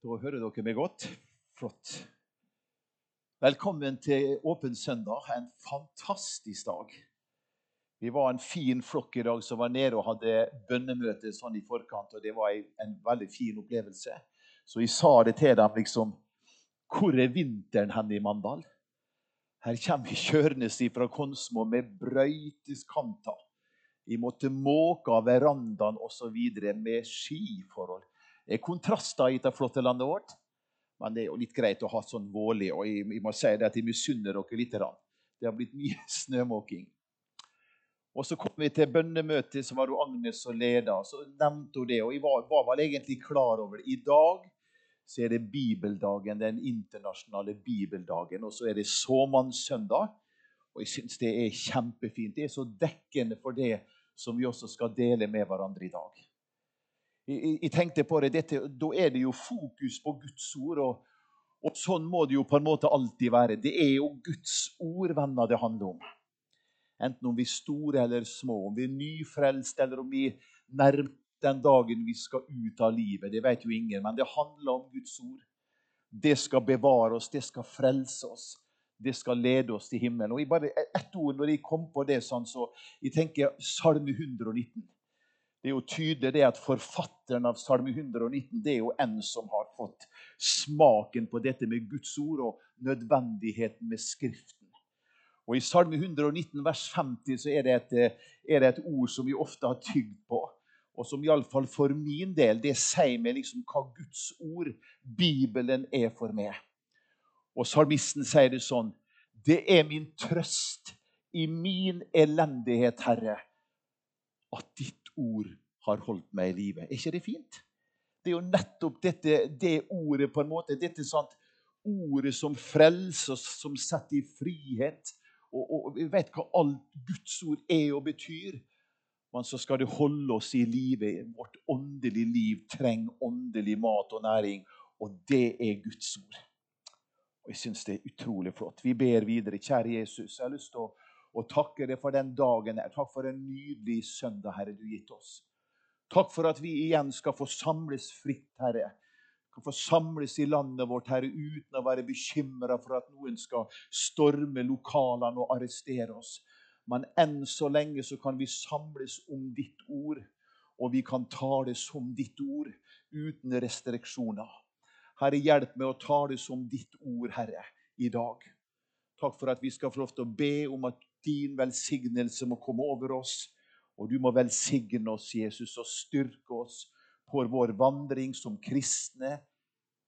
Da hører dere meg godt. Flott. Velkommen til Åpen søndag. En fantastisk dag. Vi var en fin flokk i dag som var nede og hadde bønnemøte sånn i forkant. og Det var en veldig fin opplevelse. Så vi sa det til dem liksom Hvor er vinteren hen i Mandal? Her kommer vi kjørende fra Konsmo med brøyteskanter. Vi måtte måke av verandaen osv. med skiforhold er kontraster i dette flotte landet vårt. Men det er jo litt greit å ha sånn vårlig. Og jeg, jeg må si det at jeg misunner dere litt. Det har blitt mye snømåking. Og Så kom vi til bønnemøtet, som var jo Agnes som leda. Så nevnte hun det, og jeg var, var vel egentlig klar over det. I dag så er det bibeldagen, den internasjonale bibeldagen. Og så er det såmannssøndag. Og jeg syns det er kjempefint. Det er så dekkende for det som vi også skal dele med hverandre i dag jeg, tenkte på det, dette, Da er det jo fokus på Guds ord. Og, og, sånn må det jo på en måte alltid være. Det er jo Guds ord venner det handler om. Enten om vi er store eller små, om vi er nyfrelst eller om vi nærmer den dagen vi skal ut av livet. Det vet jo ingen, men det handler om Guds ord. Det skal bevare oss, det skal frelse oss. Det skal lede oss til himmelen. Og bare Ett ord når jeg kom på det, sånn, så jeg tenker Salme 119. Det er jo tydelig det at forfatteren av Salme 119 det er jo en som har fått smaken på dette med Guds ord og nødvendigheten med Skriften. Og I Salme 119 vers 50 så er det, et, er det et ord som vi ofte har tygd på. Og som iallfall for min del det sier meg liksom hva Guds ord, Bibelen, er for meg. Og salmisten sier det sånn Det er min trøst i min elendighet, Herre, at ditt ord har holdt meg i live. Er ikke det fint? Det er jo nettopp dette, det ordet på en måte, dette sant, ordet som frelser oss, som setter i frihet. Og, og, Vi vet hva alt Guds ord er og betyr. Men så skal det holde oss i live. Vårt åndelige liv trenger åndelig mat og næring, og det er Guds ord. Og Jeg syns det er utrolig flott. Vi ber videre. Kjære Jesus, jeg har lyst til å og takker deg for den dagen her. Takk for en nydelig søndag, Herre, du gitt oss. Takk for at vi igjen skal få samles fritt, Herre. Kan få samles i landet vårt, Herre, uten å være bekymra for at noen skal storme lokalene og arrestere oss. Men enn så lenge så kan vi samles om ditt ord, og vi kan tale som ditt ord uten restriksjoner. Herre, hjelp meg å tale som ditt ord, Herre, i dag. Takk for at vi skal få lov til å be om at din velsignelse må komme over oss. Og du må velsigne oss, Jesus, og styrke oss på vår vandring som kristne,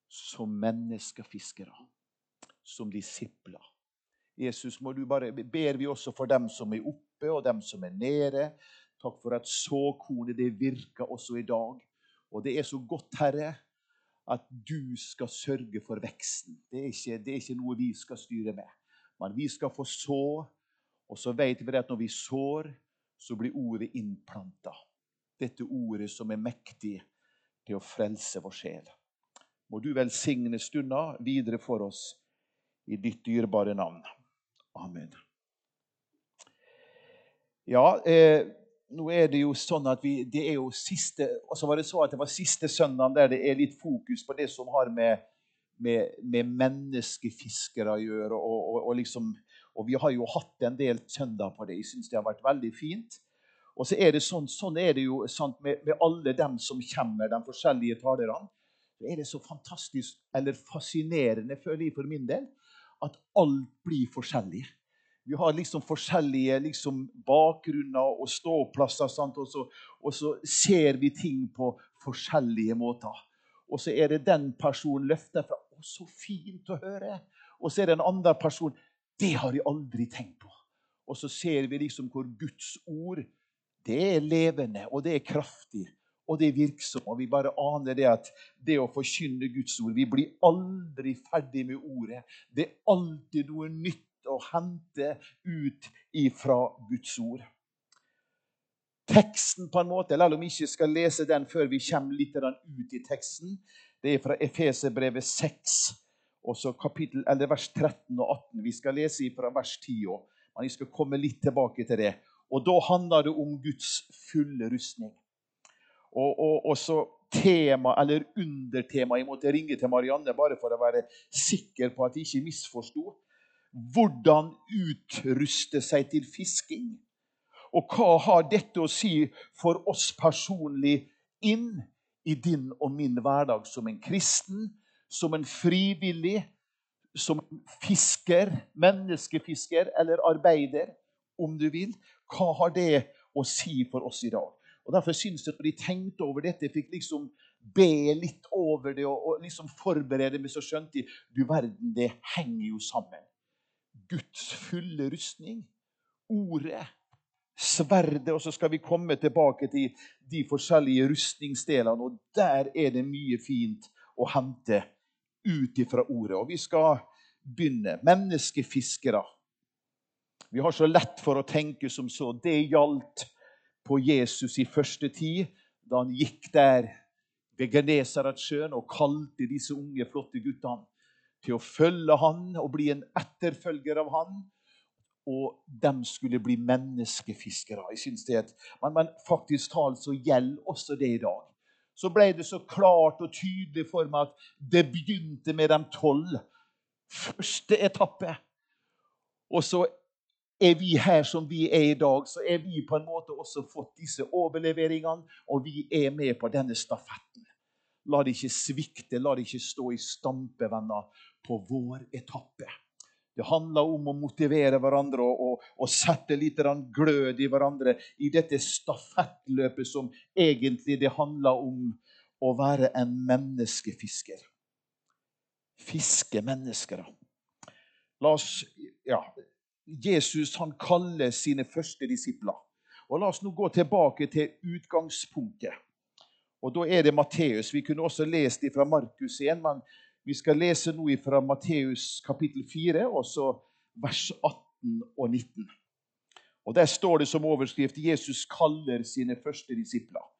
som menneskefiskere, som disipler. Jesus, må du bare, ber vi også for dem som er oppe, og dem som er nede. Takk for at såkornet det virker også i dag. Og det er så godt, Herre, at du skal sørge for veksten. Det er ikke, det er ikke noe vi skal styre med. Men vi skal få så og så vet vi at når vi sår, så blir ordet innplanta. Dette ordet som er mektig til å frelse vår sjel. Må du velsigne stunda videre for oss i ditt dyrebare navn. Amen. Ja, eh, nå er det jo sånn at vi, det er jo siste Og så var det så at det var siste søndag der det er litt fokus på det som har med, med, med menneskefiskere å gjøre. og, og, og liksom og vi har jo hatt en del søndag på det. Jeg syns det har vært veldig fint. Og så er det sånn, sånn er det jo sant, med, med, alle dem som kommer, de forskjellige talerne. Så er det så fantastisk, eller fascinerende, føler jeg for min del, at alt blir forskjellig. Vi har liksom forskjellige liksom, bakgrunner og ståplasser, sant? Og, så, og så ser vi ting på forskjellige måter. Og så er det den personen løfter fra. 'Å, så fint å høre.' Og så er det en annen person det har jeg aldri tenkt på. Og så ser vi liksom hvor Guds ord det er levende, og det er kraftig, og det er virksomt. Og vi bare aner det at det å forkynne Guds ord Vi blir aldri ferdig med ordet. Det er alltid noe nytt å hente ut ifra Guds ord. Teksten, på en måte, eller om vi ikke skal lese den før vi kommer litt ut i teksten, det er fra Efeserbrevet 6 og så kapittel, eller vers 13 og 18. Vi skal lese fra vers 10 òg, men jeg skal komme litt tilbake til det. Og Da handler det om Guds fulle rustning. Og, og, og så tema eller undertema. Jeg måtte ringe til Marianne bare for å være sikker på at jeg ikke misforsto. Hvordan utruste seg til fisking. Og hva har dette å si for oss personlig inn i din og min hverdag som en kristen, som en frivillig, som fisker, menneskefisker eller arbeider, om du vil? Hva har det å si for oss i dag? Og Derfor syns jeg at når de tenkte over dette, fikk liksom be litt over det og, og liksom forberede meg, så skjønte de du verden, det henger jo sammen. Guds fulle rustning, ordet, sverdet, og så skal vi komme tilbake til de forskjellige rustningsdelene. Og der er det mye fint å hente ut ifra ordet. Og vi skal begynne. Menneskefiskere. Vi har så lett for å tenke som så. Det gjaldt på Jesus i første tid, da han gikk der ved Genesaretsjøen og kalte disse unge, flotte guttene til å følge han og bli en etterfølger av han. Og de skulle bli menneskefiskere. Jeg synes det et, men, men faktisk talt så gjelder også det i dag. Så ble det så klart og tydelig for meg at det begynte med de tolv. Første etappe. Og så er vi her som vi er i dag, så er vi på en måte også fått disse overleveringene, og vi er med på denne stafetten. La det ikke svikte, la det ikke stå i stampe, venner, på vår etappe. Det handler om å motivere hverandre og, og, og sette litt glød i hverandre i dette stafettløpet som egentlig det handler om å være en menneskefisker. Fiske mennesker. La oss ja, Jesus han kaller sine første disipler. Og La oss nå gå tilbake til utgangspunktet. Og Da er det Matteus. Vi kunne også lest det fra Markus 1, men vi skal lese nå fra Matteus kapittel 4, også vers 18 og 19. Og Der står det som overskrift 'Jesus kaller sine første disipler'.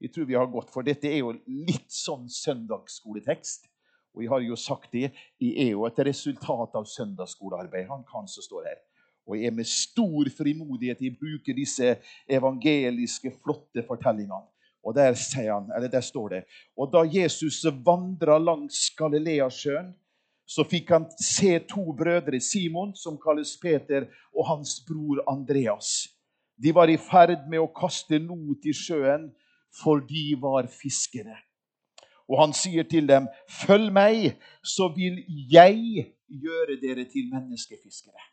Jeg tror vi har gått, for Dette er jo litt sånn søndagsskoletekst. Og jeg har jo sagt det, jeg er jo et resultat av søndagsskolearbeid. Han kan som står her. Og jeg er med stor frimodighet i å bruke disse evangeliske, flotte fortellingene. Og der, han, der, står det Og da Jesus vandra langs Galileasjøen, så fikk han se to brødre, Simon, som kalles Peter, og hans bror Andreas. De var i ferd med å kaste not i sjøen, for de var fiskere. Og han sier til dem, 'Følg meg, så vil jeg gjøre dere til menneskefiskere.'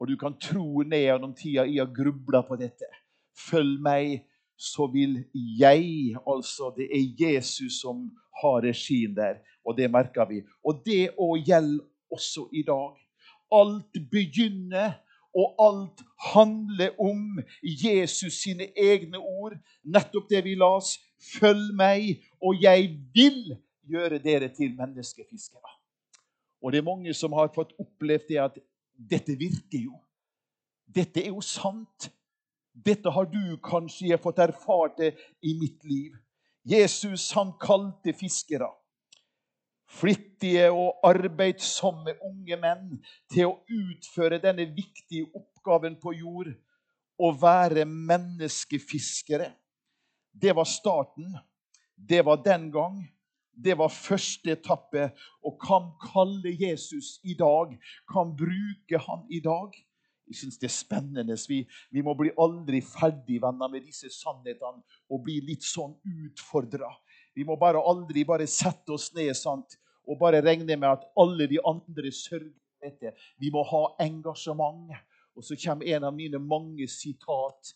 Og du kan tro ned gjennom tida jeg har grubla på dette. Følg meg, så vil jeg Altså, det er Jesus som har regien der, og det merker vi. Og det òg gjelder også i dag. Alt begynner og alt handler om Jesus sine egne ord. Nettopp det vi las. Følg meg, og jeg vil gjøre dere til menneskefiskere. Og det er mange som har fått opplevd det at dette virker jo. Dette er jo sant. Dette har du kanskje fått erfart i mitt liv. Jesus han kalte fiskere flittige og arbeidsomme unge menn til å utføre denne viktige oppgaven på jord å være menneskefiskere. Det var starten. Det var den gang. Det var første etappe. Og kan kalle Jesus i dag, kan bruke han i dag. Jeg syns det er spennende. Vi, vi, må bli aldri ferdig venner med disse sannhetene og bli litt sånn utfordra. Vi må bare aldri bare sette oss ned sant? og bare regne med at alle de andre sørger for dette. Vi må ha engasjement. Og så kommer en av mine mange sitat.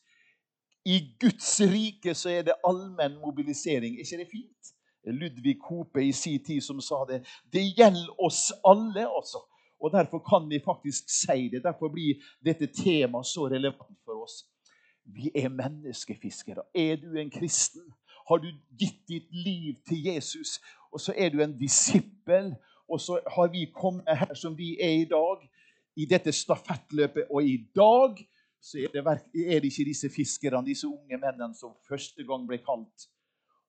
I Guds rike så er det allmenn mobilisering. Er ikke det fint? Ludvig Hope i sin tid som sa det. Det gjelder oss alle, altså. Og Derfor kan vi faktisk si det. Derfor blir dette temaet så relevant for oss. Vi er menneskefiskere. Er du en kristen? har du gitt ditt liv til Jesus, og så er du en disippel. Og så har vi kommet her som vi er i dag, i dette stafettløpet. Og i dag så er det, er det ikke disse fiskerne, disse unge mennene, som første gang ble kalt.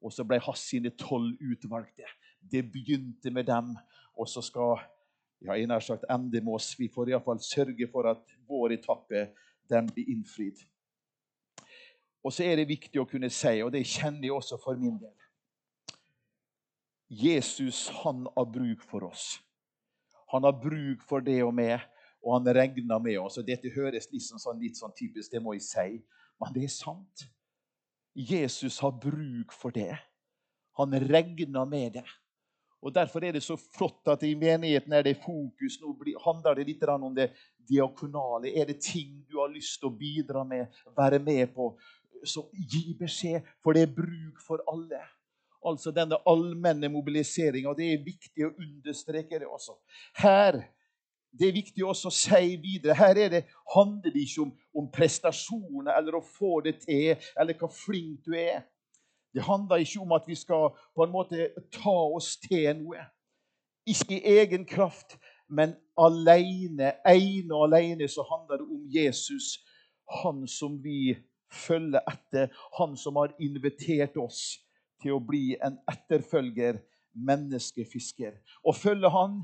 Og så ble Hass sine tolv utvalgte. Det begynte med dem, og så skal ja, jeg nær sagt ende med oss. Vi får iallfall sørge for at vår etappe den blir innfridd. Og så er det viktig å kunne si, og det kjenner jeg også for min del Jesus han har bruk for oss. Han har bruk for det og meg, og han regner med oss. Og Dette høres liksom sånn, litt sånn typisk, det må jeg si, men det er sant. Jesus har bruk for det. Han regner med det. Og Derfor er det så flott at i menigheten er det fokus. Nå handler det litt om det diakonale. Er det ting du har lyst til å bidra med, være med på, så gi beskjed, for det er bruk for alle. Altså denne allmenne mobiliseringa. Det er viktig å understreke det også. Her det er viktig også å si videre. Her det, handler det ikke om, om prestasjoner eller å få det til, eller hvor flink du er. Det handler ikke om at vi skal på en måte ta oss til noe. Ikke i egen kraft, men alene, ene og alene så handler det om Jesus. Han som vi følger etter. Han som har invitert oss til å bli en etterfølger, menneskefisker. Å følge han,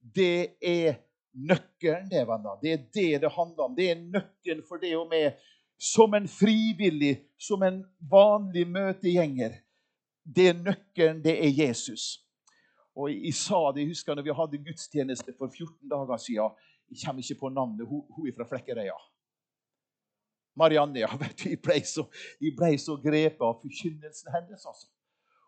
det er nøkkelen, det, venner. Det er det det handler om. Det er nøkkelen for det og med som en frivillig, som en vanlig møtegjenger. Det er nøkkelen, det er Jesus. Og Jeg sa det, jeg husker når vi hadde gudstjeneste for 14 dager siden. Jeg kommer ikke på navnet. Hun, hun er fra Flekkerøya. Marianne. ja, vet du, Jeg ble så, så grepet av forkynnelsen hennes. altså.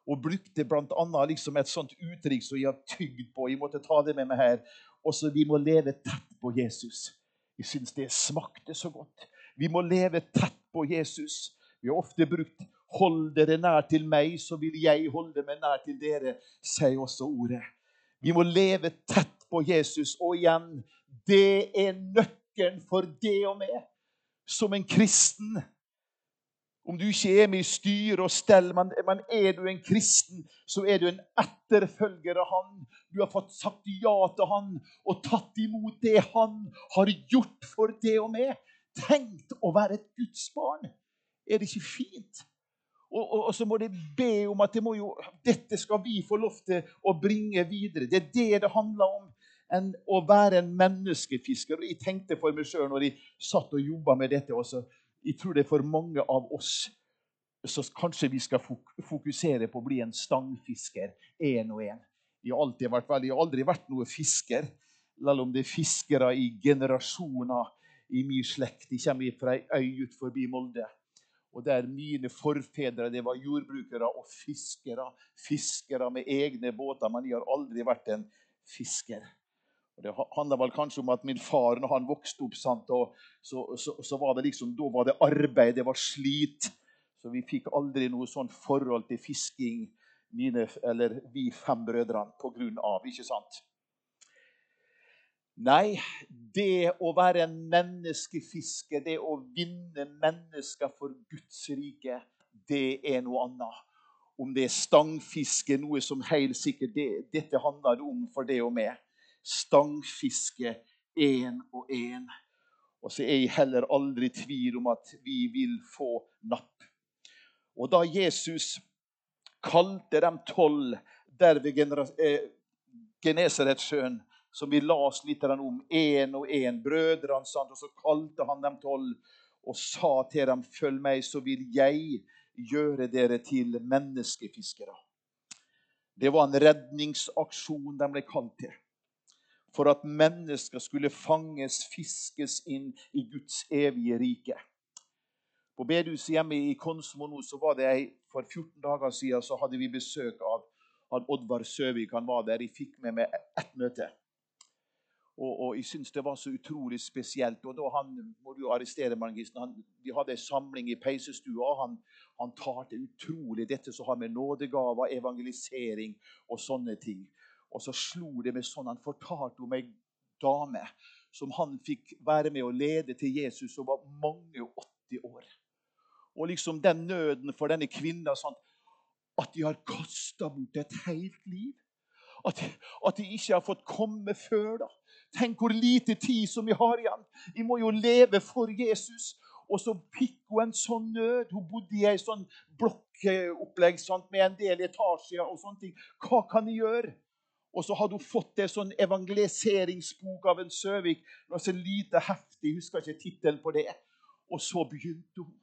Og brukte bl.a. Liksom et sånt uttrykk som jeg har tygd på. Jeg måtte ta det med meg her. Også vi må leve tett på Jesus. Jeg syns det smakte så godt. Vi må leve tett på Jesus. Vi har ofte brukt 'hold dere nær til meg, så vil jeg holde meg nær til dere', sier også ordet. Vi må leve tett på Jesus. Og igjen, det er nøkkelen for det og meg som en kristen. Om du ikke er med i styre og stell, men, men, er du en kristen, så er du en etterfølger av Han. Du har fått sagt ja til Han og tatt imot det Han har gjort for det og meg tenkt å være et Guds barn. Er det ikke fint? Og, og, og, så må de be om at det jo, dette skal vi få lov til å bringe videre. Det er det det handler om. enn å være en menneskefisker. Og Jeg tenkte for meg sjøl når jeg satt og jobba med dette også, Jeg tror det er for mange av oss så kanskje vi skal fokusere på å bli en stangfisker én og én. Jeg har aldri vært noe fisker, selv om det er fiskere i generasjoner i min slekt. De kommer fra ei øy ut forbi Molde. Og der mine forfedre det var jordbrukere og fiskere. Fiskere med egne båter, men de har aldri vært en fisker. Og det handler vel kanskje om at min far, når han vokste opp, sant, så, så, så, var det liksom, da var det arbeid, det var slit. Så vi fikk aldri noe sånn forhold til fisking, mine, eller vi fem brødrene, på grunn av. ikke sant? Nei, det å være en menneskefisker, det å vinne mennesker for Guds rike, det er noe annet. Om det er stangfiske, noe som helt sikkert det, Dette handler om for det og meg. Stangfiske én og én. Og så er jeg heller aldri i tvil om at vi vil få napp. Og da Jesus kalte dem tolv der ved eh, Genesaretsjøen som vi las litt om, én og én, brødrene. Og så kalte han dem tolv og sa til dem, 'Følg meg, så vil jeg gjøre dere til menneskefiskere'. Det var en redningsaksjon de ble kalt til. For at mennesker skulle fanges, fiskes inn i Guds evige rike. På bedehuset hjemme i Konsmo nå så var det ei, For 14 dager siden så hadde vi besøk av, av Oddvar Søvik. Han var der. Jeg fikk med meg ett møte. Og, og jeg syns det var så utrolig spesielt. Og da han, må du arrestere Margisen, han, Vi hadde en samling i peisestua. og han, han talte utrolig dette som har med nådegaver, evangelisering og sånne ting. Og så slo det meg sånn Han fortalte om ei dame som han fikk være med å lede til Jesus, som var mange 80 år. Og liksom den nøden for denne kvinnen sånn, at de har kasta bort et helt liv. At, at de ikke har fått komme før. da. Tenk hvor lite tid som vi har igjen. Vi må jo leve for Jesus. Og så fikk hun en sånn nød. Hun bodde i ei sånn blokkopplegg med en del etasjer. og sånne ting. Hva kan jeg gjøre? Og så hadde hun fått en sånn evangeliseringsbok av en Søvik. Noe så lite heftig, jeg husker ikke tittelen på det. Og så begynte hun.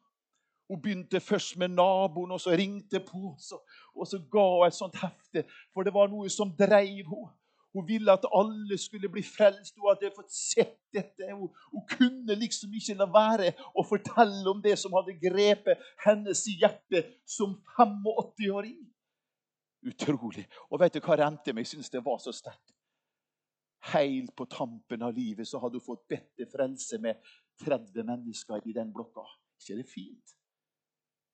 Hun begynte først med naboen, og så ringte på, og og så ga hun et sånt hefte. For det var noe som dreiv henne. Hun ville at alle skulle bli frelst. Hun hadde fått sett dette. Hun, hun, kunne liksom ikke la være å fortelle om det som hadde grepet hennes hjerte som 85-åring. Utrolig. Og vet du hva rente meg? Jeg syns det var så sterkt. Helt på tampen av livet så hadde hun fått bedt til frelse med 30 mennesker i den blokka. ikke det fint?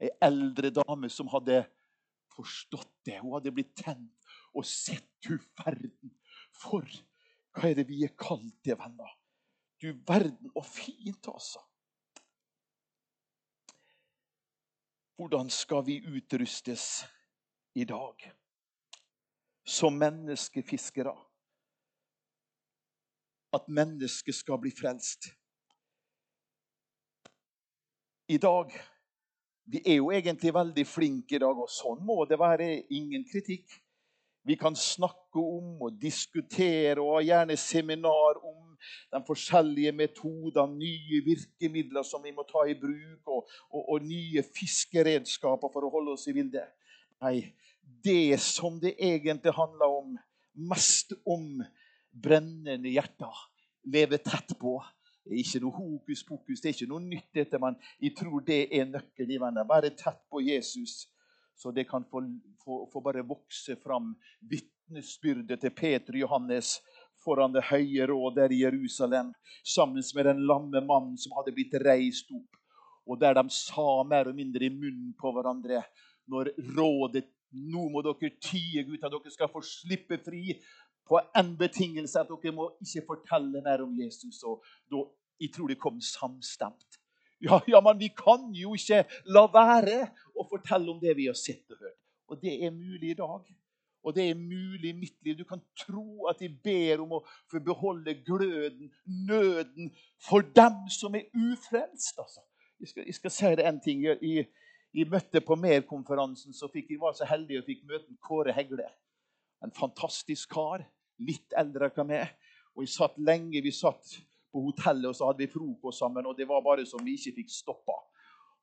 Ei eldre dame som hadde forstått det. Hun hadde blitt tent og sett hun verden for hva er det vi er kalt til, venner? Du verden, og fint, altså. Hvordan skal vi utrustes i dag som menneskefiskere? At mennesket skal bli frelst. I dag Vi er jo egentlig veldig flinke i dag, og sånn må det være. Ingen kritikk. Vi kan snakke om og diskutere og ha gjerne seminar om de forskjellige metodene, nye virkemidler som vi må ta i bruk, og, og, og nye fiskeredskaper for å holde oss i vilde. Nei, det som det egentlig handler om, mest om brennende hjerter, leve tett på. Det er ikke noe hokus pokus, det er ikke noe nytt, dette, men jeg tror det er nøkkelen. Være tett på Jesus så det kan få, få, få bare vokse fram vitnesbyrdet til Peter og Johannes foran det høye råd der i Jerusalem, sammen med den lamme mannen som hadde blitt reist opp, og der de sa mer og mindre i munnen på hverandre når rådet nå må dere tie, gutter, dere skal få slippe fri på en betingelse at dere må ikke fortelle mer om Jesus. Og da, jeg tror det kom samstemt. Ja, ja, men vi kan jo ikke la være å fortelle om det vi har sett og hørt. Og det er mulig i dag. Og det er mulig i mitt liv. Du kan tro at de ber om å få beholde gløden, nøden, for dem som er ufrelst. Altså. Jeg, skal, jeg skal si det en ting. Jeg, jeg møtte på Mer-konferansen, så fikk jeg var så heldig og fikk møte Kåre Hegle. En fantastisk kar. Litt eldre enn meg. Og jeg satt lenge. Vi satt på hotellet, og så hadde vi frokost sammen. Og det var bare som vi ikke fikk stoppa.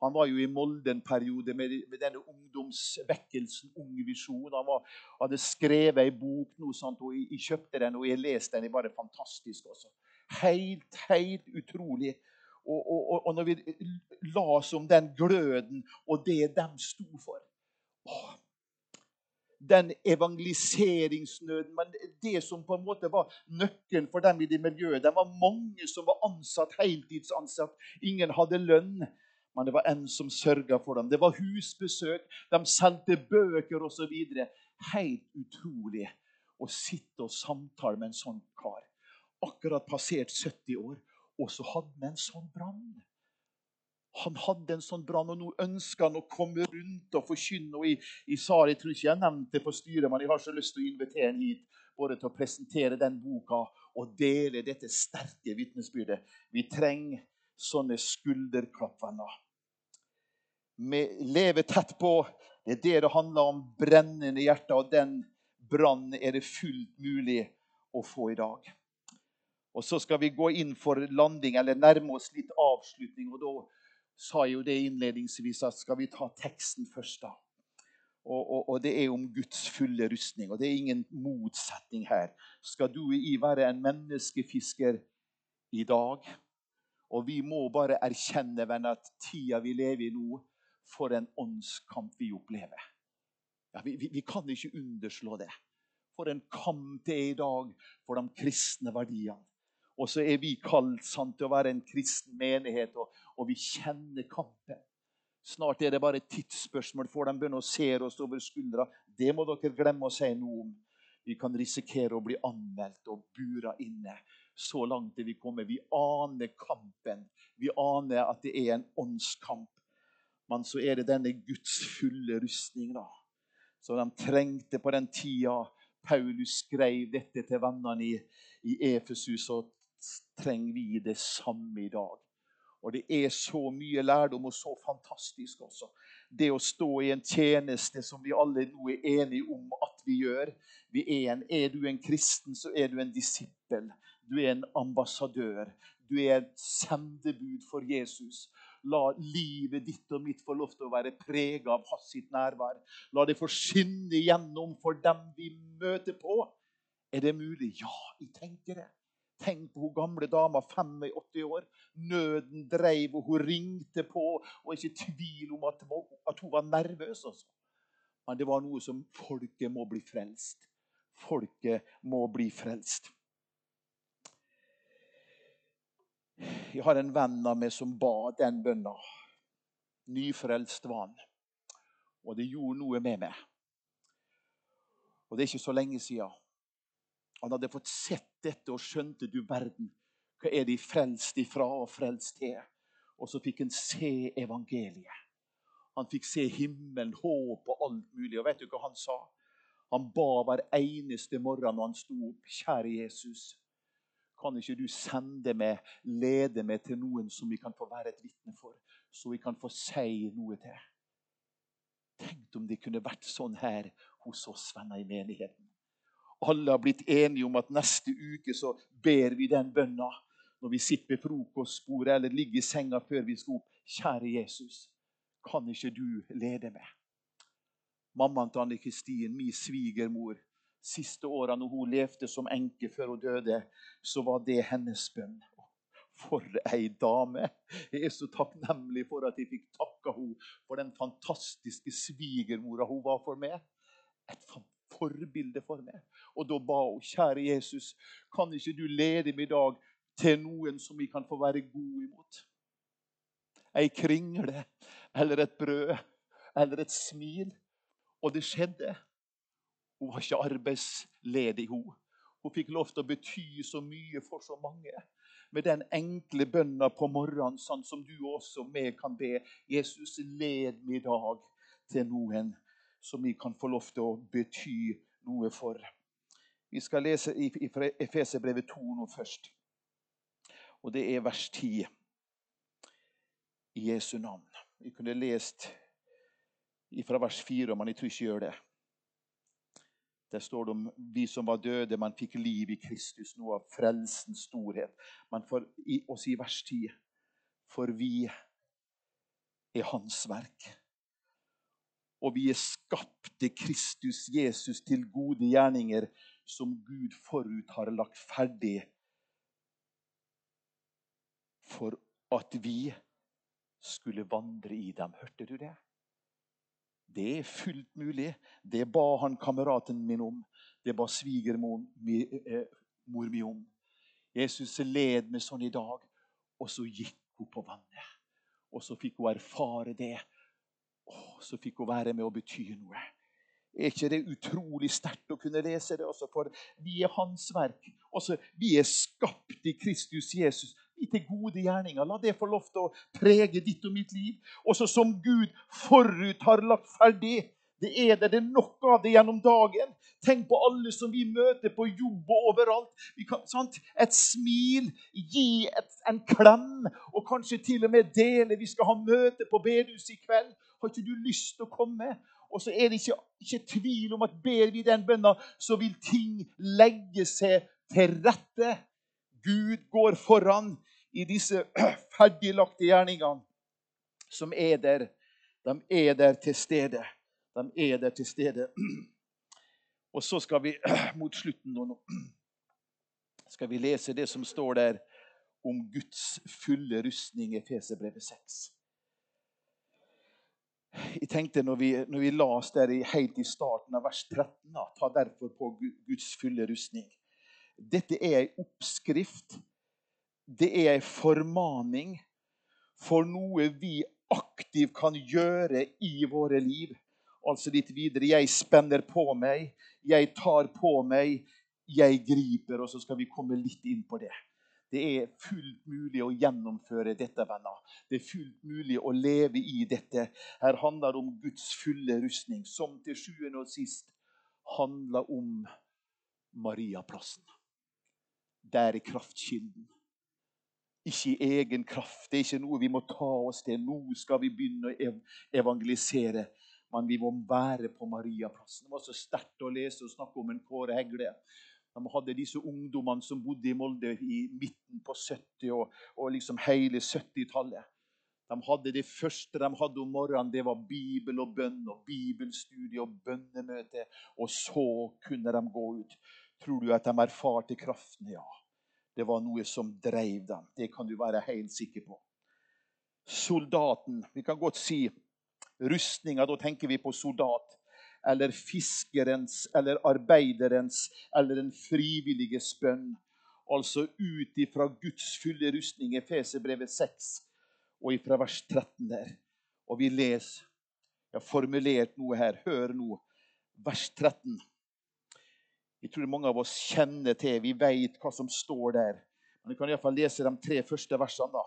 Han var jo i Molde en periode med, med denne ungdomsvekkelsen, Ung Visjon. Han var, hadde skrevet ei bok, noe sånt, og jeg, jeg, kjøpte den og jeg leste den. Det var fantastisk. også. Helt, helt utrolig. Og, og, og når vi la oss om den gløden og det de sto for Åh, den evangeliseringsnøden. Men det som på en måte var nøkkelen for dem i det miljøet Det var mange som var ansatt, heltidsansatt. Ingen hadde lønn. Men det var en som sørga for dem. Det var husbesøk, de sendte bøker osv. Helt utrolig å sitte og samtale med en sånn kar. Akkurat passert 70 år, og så hadde vi en sånn brann. Han hadde en sånn brann, og nå ønsker han å komme rundt og forkynne. Og jeg, jeg sa jeg tror ikke jeg nevnte det på styret, men jeg har så lyst til å invitere ham hit både til å presentere den boka og dele dette sterke vitnesbyrdet. Vi trenger sånne skulderklappvenner. Vi lever tett på. Det er det det handler om. Brennende hjerte. Og den brannen er det fullt mulig å få i dag. Og Så skal vi gå inn for landing, eller nærme oss litt avslutning. og da sa jo det innledningsvis at skal vi ta teksten først, da. Og, og, og, det er om Guds fulle rustning. Og det er ingen motsetning her. Skal du og jeg være en menneskefisker i dag? Og vi må bare erkjenne venner, at tida vi lever i nå, for en åndskamp vi opplever. Ja, vi, vi, vi, kan ikke underslå det. For en kamp det er i dag for de kristne verdiene. Og så er vi kalt sant, til å være en kristen menighet, og, og, vi kjenner kampen. Snart er det bare et tidsspørsmål før de begynner å se oss over skuldra. Det må dere glemme å si noe om. Vi kan risikere å bli anmeldt og bura inne. Så langt er vi kommet. Vi aner kampen. Vi aner at det er en åndskamp. Men så er det denne Guds fulle rustning, da. Så de trengte på den tida Paulus skrev dette til vennene i, i Efesus. Og trenger vi det samme i dag. Og det er så mye lærdom, og så fantastisk også. Det å stå i en tjeneste som vi alle nå er enige om at vi gjør. Vi er, en, er du en kristen, så er du en disippel. Du er en ambassadør. Du er et sendebud for Jesus. La livet ditt og mitt få lov til å være prega av hans sitt nærvær. La det få skinne igjennom for dem vi møter på. Er det mulig? Ja, jeg tenker det. Tenk på hun gamle dama, 85 år. Nøden dreiv, og hun ringte på. Og ikke tvil om at, at hun var nervøs. Også. Men det var noe som folket må bli frelst. Folket må bli frelst. Jeg har en venn av meg som ba den bønna. Nyfrelst var han. Og det gjorde noe med meg. Og det er ikke så lenge siden. Han hadde fått sett dette og skjønte du verden. Hva er de frelst ifra og frelst til? Og så fikk han se evangeliet. Han fikk se himmelen, håp og alt mulig. Og vet du hva han sa? Han ba hver eneste morgen når han sto opp. Kjære Jesus, kan ikke du sende meg, lede meg til noen som vi kan få være et vitne for? Så vi kan få si noe til. Tenk om det kunne vært sånn her hos oss venner i menigheten. Alle har blitt enige om at neste uke så ber vi den bønna når vi sitter ved frokostbordet eller ligger i senga før vi skal opp. Kjære Jesus, kan ikke du lede meg? Mammaen til Anne Kristin, min svigermor, siste åra når hun levde som enke før hun døde, så var det hennes bønn. For ei dame! Jeg er så takknemlig for at jeg fikk takka henne for den fantastiske svigermora hun var for meg. Et forbilde for meg. Og da ba hun, kjære Jesus, kan ikke du lede meg i dag til noen som vi kan få være gode imot? Ei kringle eller et brød eller et smil. Og det skjedde. Hun var ikke arbeidsledig. Hun Hun fikk lov til å bety så mye for så mange. Med den enkle bønna på morgenen, sånn som du også med kan be. Jesus, led meg i dag til noen som vi kan få lov til å bety noe for. Vi skal lese i Efeserbrevet 2 nå først. Og det er vers 10 i Jesu navn. Vi kunne lest fra vers 4, men jeg tror ikke jeg gjør det. Der står det om vi som var døde, man fikk liv i Kristus, noe av frelsens storhet. Men for oss i vers 10 For vi er Hans verk. Og vi er skapt til Kristus Jesus til gode gjerninger som Gud forut har lagt ferdig for at vi skulle vandre i dem. Hørte du det? Det er fullt mulig. Det ba han kameraten min om. Det ba svigermor eh, mi om. Jesus led med sånn i dag, og så gikk hun på vannet. Og så fikk hun erfare det. Og så fikk hun være med og bety noe. Er ikke det utrolig sterkt å kunne lese det? Også? For vi er Hans verk. Også, vi er skapt i Kristus Jesus Vi til gode gjerninger. La det få lov til å prege ditt og mitt liv. Også som Gud forut har lagt ferdig. Det er det, det er nok av det gjennom dagen. Tenk på alle som vi møter på jobb og overalt. Kan, et smil, gi et, en klem, og kanskje til og med dele. Vi skal ha møte på bedehuset i kveld. Har ikke du lyst til å komme? Og så er det ikke, ikke tvil om at ber vi den bønna, så vil ting legge seg til rette. Gud går foran i disse ferdiglagte gjerningene som er der. De er der til stede. De er der til stede. Og så skal vi mot slutten nå skal vi lese det som står der om Guds fulle rustning i Fesebrevet 6. Jeg tenkte når vi, når vi las der helt i starten av vers 13, ta derfor på Guds fulle rustning. Dette er ei oppskrift det er ei formaning for noe vi aktivt kan gjøre i våre liv. Altså litt videre. Jeg spenner på meg, jeg tar på meg, jeg griper. Og så skal vi komme litt inn på det. Det er fullt mulig å gjennomføre dette, venner. Det er fullt mulig å leve i dette. Her handler det om Guds fulle rustning, som til sjuende og sist handler om Mariaplassen. Der er kraftkilden. Ikke i egen kraft. Det er ikke noe vi må ta oss til. Nå skal vi begynne å evangelisere. Men vi må være på Mariaplassen. Det var så sterkt å lese og snakke om en Kåre Hegle. De hadde disse ungdommene som bodde i Molde i midten på 70- og, og liksom hele 70-tallet. De hadde Det første de hadde om morgenen, det var bibel og bønn og bibelstudie og bønnemøte. Og så kunne de gå ut. Tror du at de erfarte kraften? Ja. Det var noe som drev dem. Det kan du være helt sikker på. Soldaten Vi kan godt si rustninga. Da tenker vi på soldat. Eller fiskerens, eller arbeiderens, eller den frivilliges bønn. Altså ut ifra Guds fulle rustning, Efeserbrevet 6, og ifra vers 13 der. Og vi leser Jeg har formulert noe her. Hør nå. Vers 13. Jeg tror mange av oss kjenner til, vi vet hva som står der. Men vi kan iallfall lese de tre første versene da,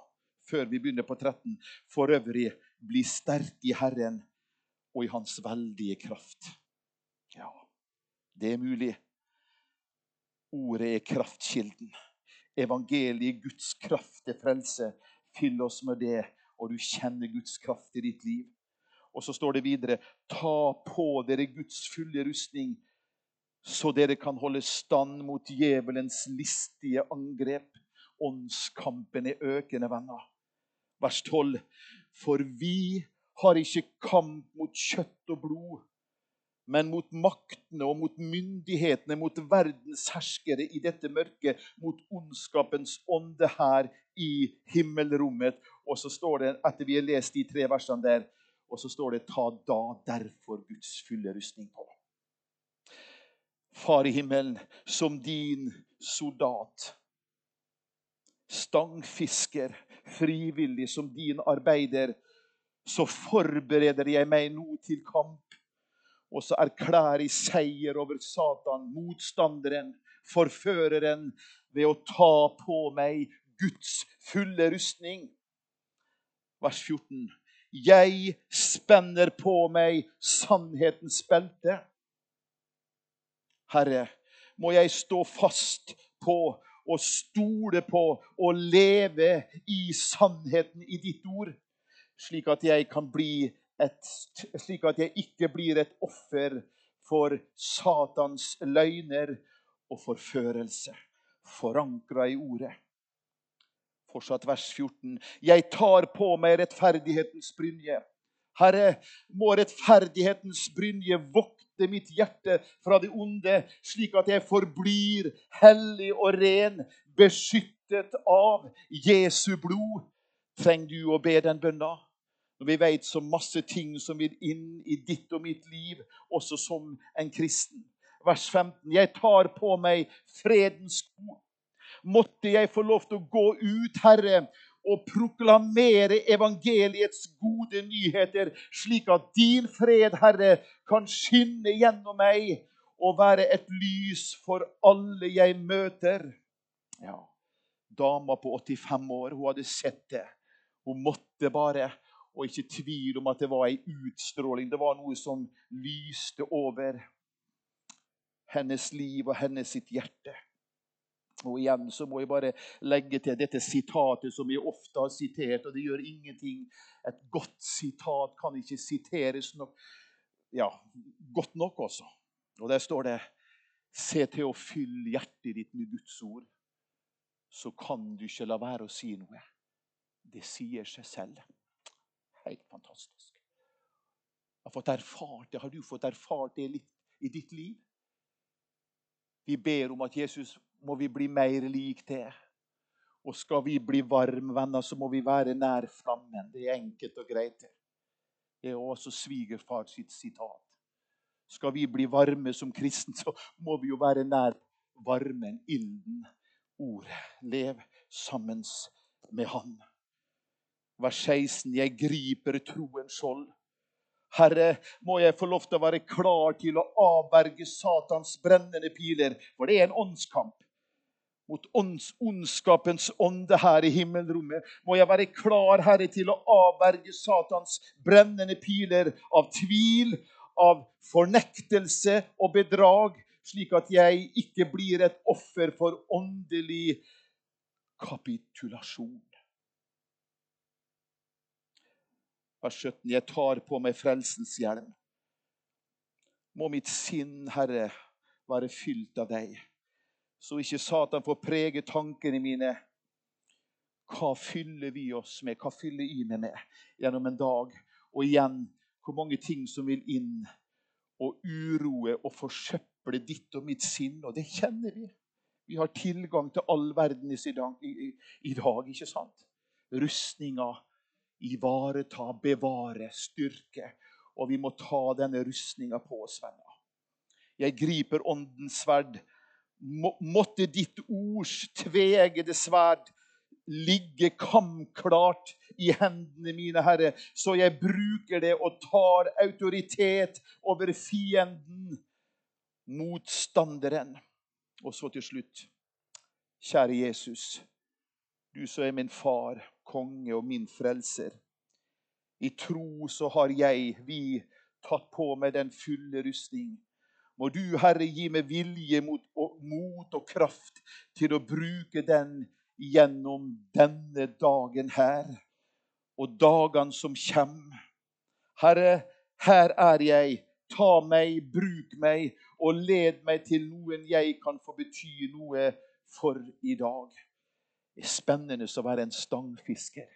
før vi begynner på 13. For øvrig, bli sterk i Herren og i Hans veldige kraft. Ja, det er mulig. Ordet er kraftkilden. Evangeliet, Guds kraft til frelse. Fyll oss med det, og du kjenner Guds kraft i ditt liv. Og så står det videre.: Ta på dere Guds fulle rustning, så dere kan holde stand mot djevelens listige angrep. Åndskampen er økende, venner. Vers 12. For vi har ikke kamp mot kjøtt og blod, men mot maktene og mot myndighetene, mot verdens herskere i dette mørket, mot ondskapens ånde her i himmelrommet. Og så står det, etter vi har lest de tre versene der, og så står det ta da derfor Guds fulle rustning på. Far i himmelen, som din soldat, stangfisker, frivillig som din arbeider, så forbereder jeg meg nå til kamp. Og så erklærer jeg seier over Satan, motstanderen, forføreren, ved å ta på meg Guds fulle rustning. Vers 14. Jeg spenner på meg sannhetens belte. Herre, må jeg stå fast på og stole på og leve i sannheten i ditt ord, slik at jeg et, slik at jeg ikke blir et offer for Satans løgner og forførelse, forankra i ordet. Fortsatt vers 14. Jeg tar på meg rettferdighetens brynje. Herre, må rettferdighetens brynje vokte mitt hjerte fra det onde, slik at jeg forblir hellig og ren, beskyttet av Jesu blod. Trenger du å be den bønna? Når vi vet så masse ting som vil inn i ditt og mitt liv, også som en kristen. Vers 15. Jeg tar på meg fredens sko. Måtte jeg få lov til å gå ut, Herre, og proklamere evangeliets gode nyheter, slik at din fred, Herre, kan skinne gjennom meg og være et lys for alle jeg møter. Ja, Dama på 85 år, hun hadde sett det. Hun måtte bare. Og ikke tvil om at det var ei utstråling. Det var noe som lyste over hennes liv og hennes sitt hjerte. Og igjen så må jeg bare legge til dette sitatet som jeg ofte har sitert, og det gjør ingenting. Et godt sitat kan ikke siteres nok, ja, godt nok også. Og der står det Se til å fylle hjertet ditt med Guds ord, så kan du ikke la være å si noe. Det sier seg selv. Helt fantastisk. Jeg har fått erfart det. Har du fått erfart det litt i ditt liv? Vi ber om at Jesus må vi bli mer lik det. Og skal vi bli varme venner, så må vi være nær flammen. Det er enkelt og greit. Det er også svigerfar sitt sitat. Skal vi bli varme som kristne, så må vi jo være nær varmen, ilden, ordet. Lev sammen med Han. Vers 16. Jeg griper troens skjold. Herre, må jeg få lov til å være klar til å avverge Satans brennende piler, for det er en åndskamp mot ondskapens ånde her i himmelrommet. Må jeg være klar, Herre, til å avverge Satans brennende piler av tvil, av fornektelse og bedrag, slik at jeg ikke blir et offer for åndelig kapitulasjon. Vers 17. Jeg tar på meg frelsens hjelm. Må mitt sinn, Herre, være fylt av deg så ikke Satan får prege tankene mine. hva fyller vi oss med? Hva fyller jeg meg med gjennom en dag? Og igjen, hvor mange ting som vil inn og uroe og forsøple ditt og mitt sinn. Og det kjenner vi. Vi har tilgang til all verden i dag, ikke sant? Rustninga. Ivareta, bevare, styrke. Og vi må ta denne rustninga på oss, venner. Jeg griper åndens sverd. Måtte ditt ords tvegede sverd ligge kamklart i hendene mine, Herre, så jeg bruker det og tar autoritet over fienden, motstanderen. Og så til slutt, kjære Jesus, du som er min far, konge og min frelser. I tro så har jeg, vi, tatt på meg den fulle rustning. Må du, Herre, gi meg vilje mot og, mot og kraft til å bruke den gjennom denne dagen her og dagene som kommer. Herre, her er jeg. Ta meg, bruk meg, og led meg til noen jeg kan få bety noe for i dag. Det er spennende å være en stangfisker.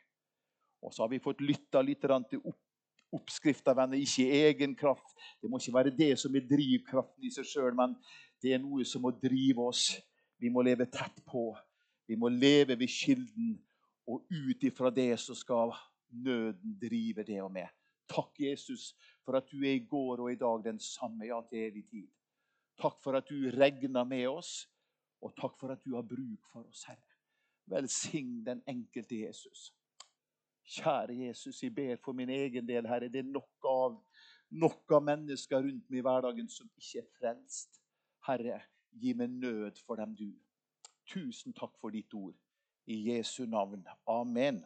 Og så har vi fått lytta litt til opp, oppskrifta, venner. Ikke egen kraft. Det må ikke være det som er drivkraften i seg sjøl, men det er noe som må drive oss. Vi må leve tett på. Vi må leve ved kilden, og ut ifra det så skal nøden drive det og med. Takk, Jesus, for at du er i går og i dag den samme, ja, til evig tid. Takk for at du regner med oss, og takk for at du har bruk for oss, Herre. Velsign den enkelte Jesus. Kjære Jesus, jeg ber for min egen del, Herre. Det er nok av, nok av mennesker rundt meg i hverdagen som ikke er frelst. Herre, gi meg nød for dem, du. Tusen takk for ditt ord. I Jesu navn. Amen.